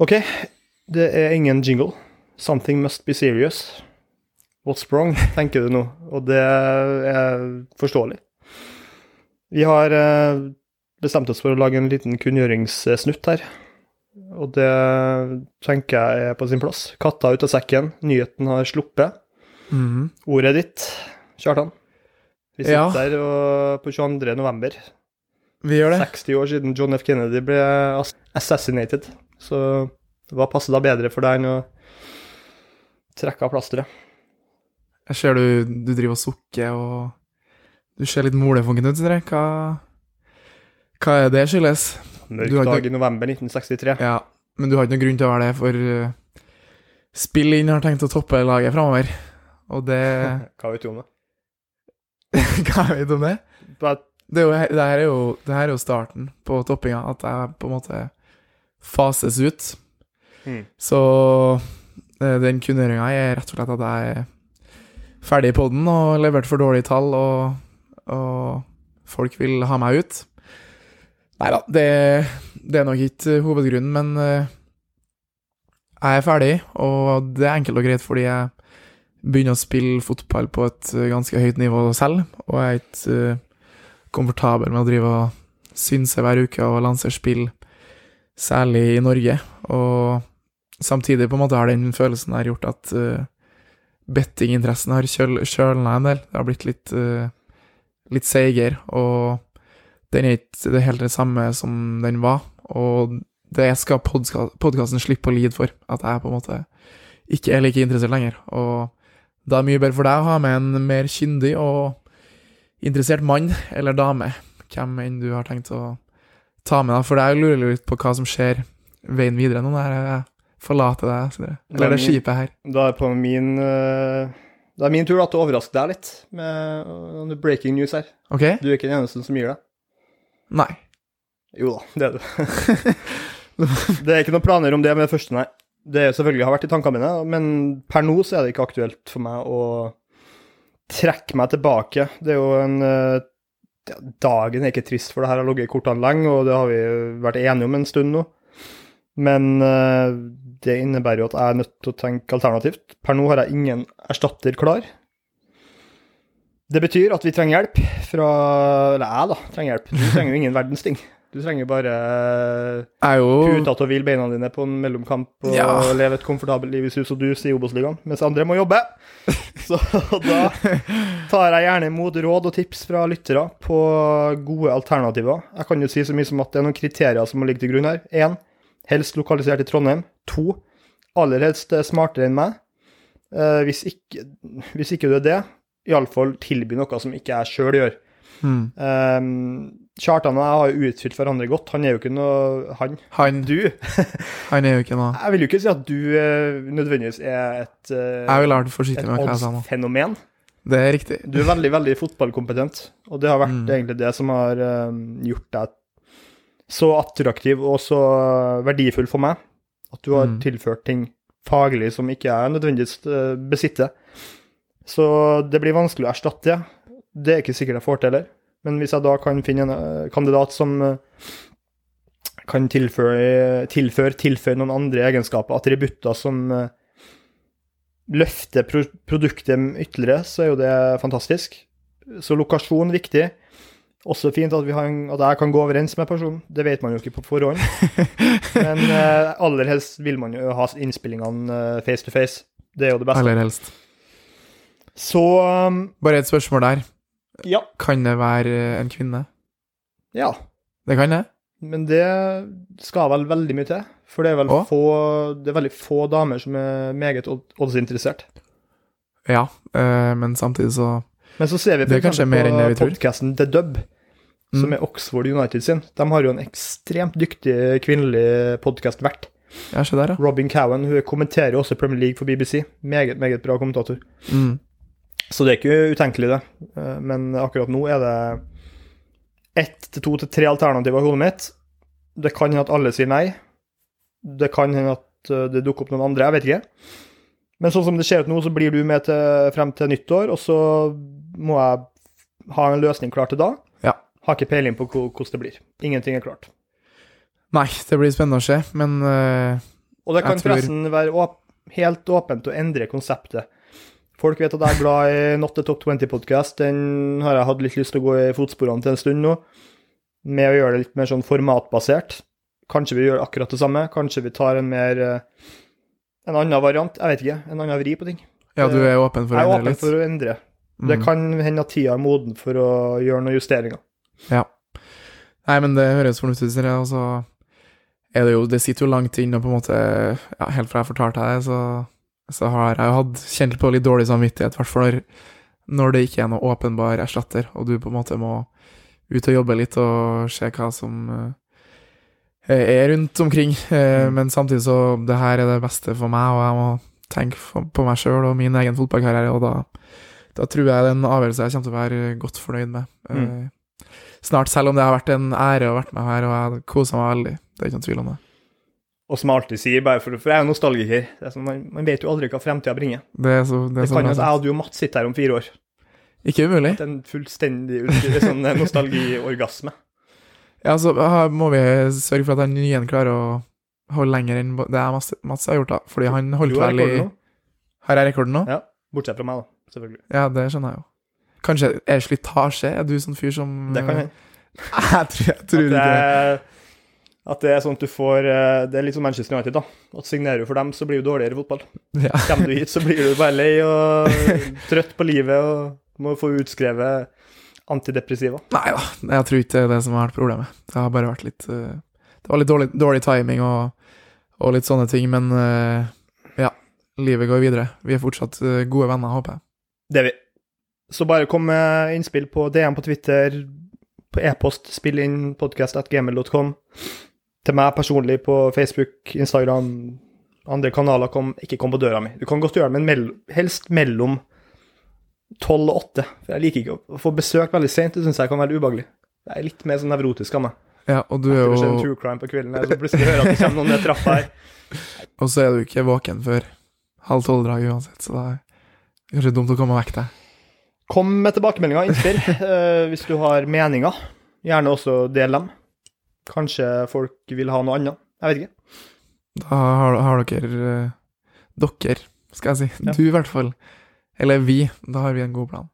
OK, det er ingen jingle. Something must be serious. What's wrong, tenker du nå, og det er forståelig. Vi har eh, bestemt oss for å lage en liten kunngjøringssnutt her. Og det tenker jeg er på sin plass. Katta ut av sekken, nyheten har sluppet. Mm. Ordet er ditt, Kjartan. Vi sitter Ja. og, på 22. november, Vi gjør det. 60 år siden John F. Kennedy ble assassinated. Så hva passer da bedre for deg enn å trekke av plasteret? Jeg ser du, du driver og sukker, og du ser litt molefunken ut, Sindre. Hva, hva er det skyldes? Mørk dag ikke- i november 1963. Ja, men du har ikke noen grunn til å være det, for uh, Spill inn har tenkt å toppe laget framover. Og det Hva vet du om det? Hva vet du om det? But... Det, er jo, det, her er jo, det her er jo starten på toppinga, at jeg på en måte fases ut. Mm. Så eh, den kunngjøringa er rett og slett at jeg er ferdig på den og leverte for dårlige tall, og, og folk vil ha meg ut. Nei da, det, det er nok ikke hovedgrunnen, men eh, jeg er ferdig, og det er enkelt og greit fordi jeg begynner å spille fotball på et ganske høyt nivå selv, og jeg er ikke eh, komfortabel med å drive og synse hver uke og lansere spill, særlig i Norge. Og samtidig på en måte har den følelsen her gjort at uh, bettinginteressen har kjøl, kjølna en del. Det har blitt litt, uh, litt seigere, og den er ikke det helt det samme som den var. Og det skal podkasten slippe å lide for, at jeg på en måte ikke er like interessert lenger. Og da er det mye bedre for deg å ha med en mer kyndig og interessert mann eller dame, hvem enn du har tenkt å ta med deg. For jeg lurer litt på hva som skjer veien videre nå når jeg forlater deg. Eller det skipet her. Da er, på min, eh, det er min tur da, til å overraske deg litt med noen breaking news her. OK? Du er ikke den eneste som gir deg. Nei. Jo da, det er du. det er ikke noen planer om det med det første, nei. Det er selvfølgelig har vært i tankene mine, men per nå så er det ikke aktuelt for meg å trekke meg tilbake. Det er jo en eh, Dagen er ikke trist, for det her har ligget i kortene lenge, og det har vi vært enige om en stund nå. Men eh, det innebærer jo at jeg er nødt til å tenke alternativt. Per nå har jeg ingen erstatter klar. Det betyr at vi trenger hjelp fra Eller jeg, da, trenger hjelp. Du trenger jo ingen verdens ting. Du trenger bare Jeg er puta til hvile beina dine på en mellomkamp og Ja. leve et komfortabelt liv i sus og dus i Obos-ligaen, mens andre må jobbe. Så da tar jeg gjerne imot råd og tips fra lyttere på gode alternativer. Jeg kan jo si så mye som at det er noen kriterier som må ligge til grunn her. Én, helst lokalisert i Trondheim. To, aller helst eh, smartere enn meg. Eh, hvis, ikke, hvis ikke du er det, iallfall tilby noe som ikke jeg sjøl gjør. Mm. Um, Kjartan og jeg har jo utfylt hverandre godt. Han er jo ikke noe Han. Han, Du. han er jo ikke noe Jeg vil jo ikke si at du eh, nødvendigvis er et, uh, Jeg vil være forsiktig med hva jeg sa nå. odds-fenomen. Det er riktig. Du er veldig, veldig fotballkompetent, og det har vært Mm. egentlig det som har eh, gjort deg så attraktiv og så verdifull for meg. At du har Mm. tilført ting faglig som ikke jeg nødvendigvis eh, besitter. Så det blir vanskelig å erstatte det. Det er ikke sikkert jeg får til heller. Men hvis jeg da kan finne en eh, kandidat som eh, kan tilføre, tilføre, tilføre noen andre egenskaper, attributter som eh, løfter pro produktet ytterligere, så er jo det fantastisk. Så lokasjon er viktig. Også fint at, vi har en, at jeg kan gå overens med personen. Det vet man jo ikke på forhånd. Men eh, aller helst vil man jo ha innspillingene face to face. Det er jo det beste. Aller helst. Så um, Bare et spørsmål der. Ja. Kan det være eh, en kvinne? Ja. Det kan det? Men det skal vel veldig mye til. For det er vel få, det er veldig få damer som er meget odd- oddsinteressert. Ja, eh, men samtidig så Men så ser vi Det for eksempel på tror. podcasten The Dub, som Mm. er Oxford United sin. De har jo en ekstremt dyktig kvinnelig podkastvert. Ja. Robin Cowan hun kommenterer også Premier League for BBC. Meget, meget bra kommentator. Mm. Så det er ikke utenkelig, det. Eh, Men akkurat nå er det ett til to til tre alternativer i hodet mitt. Det kan hende at alle sier nei. Det kan hende at eh, det dukker opp noen andre, jeg vet ikke. Men sånn som det ser ut nå, så blir du med til, frem til nyttår, og så må jeg ha en løsning klar til da. Ja. Har ikke peiling på hvordan det blir. Ingenting er klart. Nei, det blir spennende å se, men uh, Og det kan forresten tror- være åp helt åpent å endre konseptet. Folk vet at jeg er glad i Not the Top 20-podkast. Den har jeg hatt litt lyst til å gå i fotsporene til en stund nå, med å gjøre det litt mer sånn formatbasert. Kanskje vi gjør akkurat det samme. Kanskje vi tar en mer eh, En annen variant. Jeg vet ikke. En annen vri på ting. Ja, du er åpen for å endre litt? Jeg er åpen for å endre. Det Mm. kan hende at tida er moden for å gjøre noen justeringer. Ja. Nei, men det høres fornuftig ut, og så er det jo Det sitter jo langt inne, på en måte ja, Helt fra jeg fortalte deg det, så, så har jeg hatt kjent på litt dårlig samvittighet, i hvert fall når, når det ikke er noe åpenbar erstatter, og du på en måte må ut og jobbe litt og se hva som eh, er rundt omkring. Eh, Mm. Men samtidig så Det her er det beste for meg, og jeg må tenke på meg sjøl og min egen fotballkarriere, og da, da tror jeg det er en avgjørelse jeg kommer til å være godt fornøyd med. Mm. Eh, snart, selv om det har vært en ære å ha vært med her, og jeg koser meg veldig. Det er ikke noen tvil om det. Og som jeg alltid sier, bare for, for jeg er jo nostalgiker det er sånn, man, man vet jo aldri hva fremtida bringer. Det er så, det Det er det kan jo at jeg og du og Mats sitter her om fire år. Ikke umulig. Det er en fullstendig sånn eh, nostalgiorgasme. Ja, så her må vi sørge for at han nye klarer å holde lenger enn det er Mats, Mats har gjort, da. Fordi han holdt vel i. Har jeg rekorden nå? Ja. Bortsett fra meg, da. Selvfølgelig. Ja, det skjønner jeg jo. Kanskje er slitasje? Er du sånn fyr som Det kan hende. Jeg tror, jeg At tror det, ikke er- at det er sånn at du får eh, Det er litt som Manchester United, da. At signerer du for dem, så blir du dårligere i fotball. ja. Kommer du hit, så blir du bare lei og trøtt på livet og må få utskrevet antidepressiva. Nei da, jeg tror ikke det er det som har vært problemet. Det har bare vært litt eh, Det var litt dårlig, dårlig timing og, og litt sånne ting, men eh, ja. Livet går videre. Vi er fortsatt gode venner, håper jeg. Det er vi. Så bare kom med innspill på DM på Twitter, på e-post, spill inn podcast.gmail.com. Til meg personlig på Facebook, Instagram, andre kanaler. Kom, ikke kom på døra mi. Du kan godt gjøre det, men mell helst mellom tolv og åtte. For jeg liker ikke å- få besøk veldig sent. Det syns jeg kan være ubehagelig. Jeg er litt mer sånn nevrotisk av meg. Ja, og du er se en true crime på kvelden, så plutselig hører at det kommer noen ned trappa her. Og så er du ikke våken før halv tolv-draget uansett, så det er ikke dumt å komme vekk deg. Kom med tilbakemeldinger innspill eh, hvis du har meninger. Gjerne også del dem. Kanskje folk vil ha noe annet. Jeg vet ikke. Da har, har dere eh, Dere, skal jeg si. Ja. Du, i hvert fall. Eller vi. Da har vi en god plan.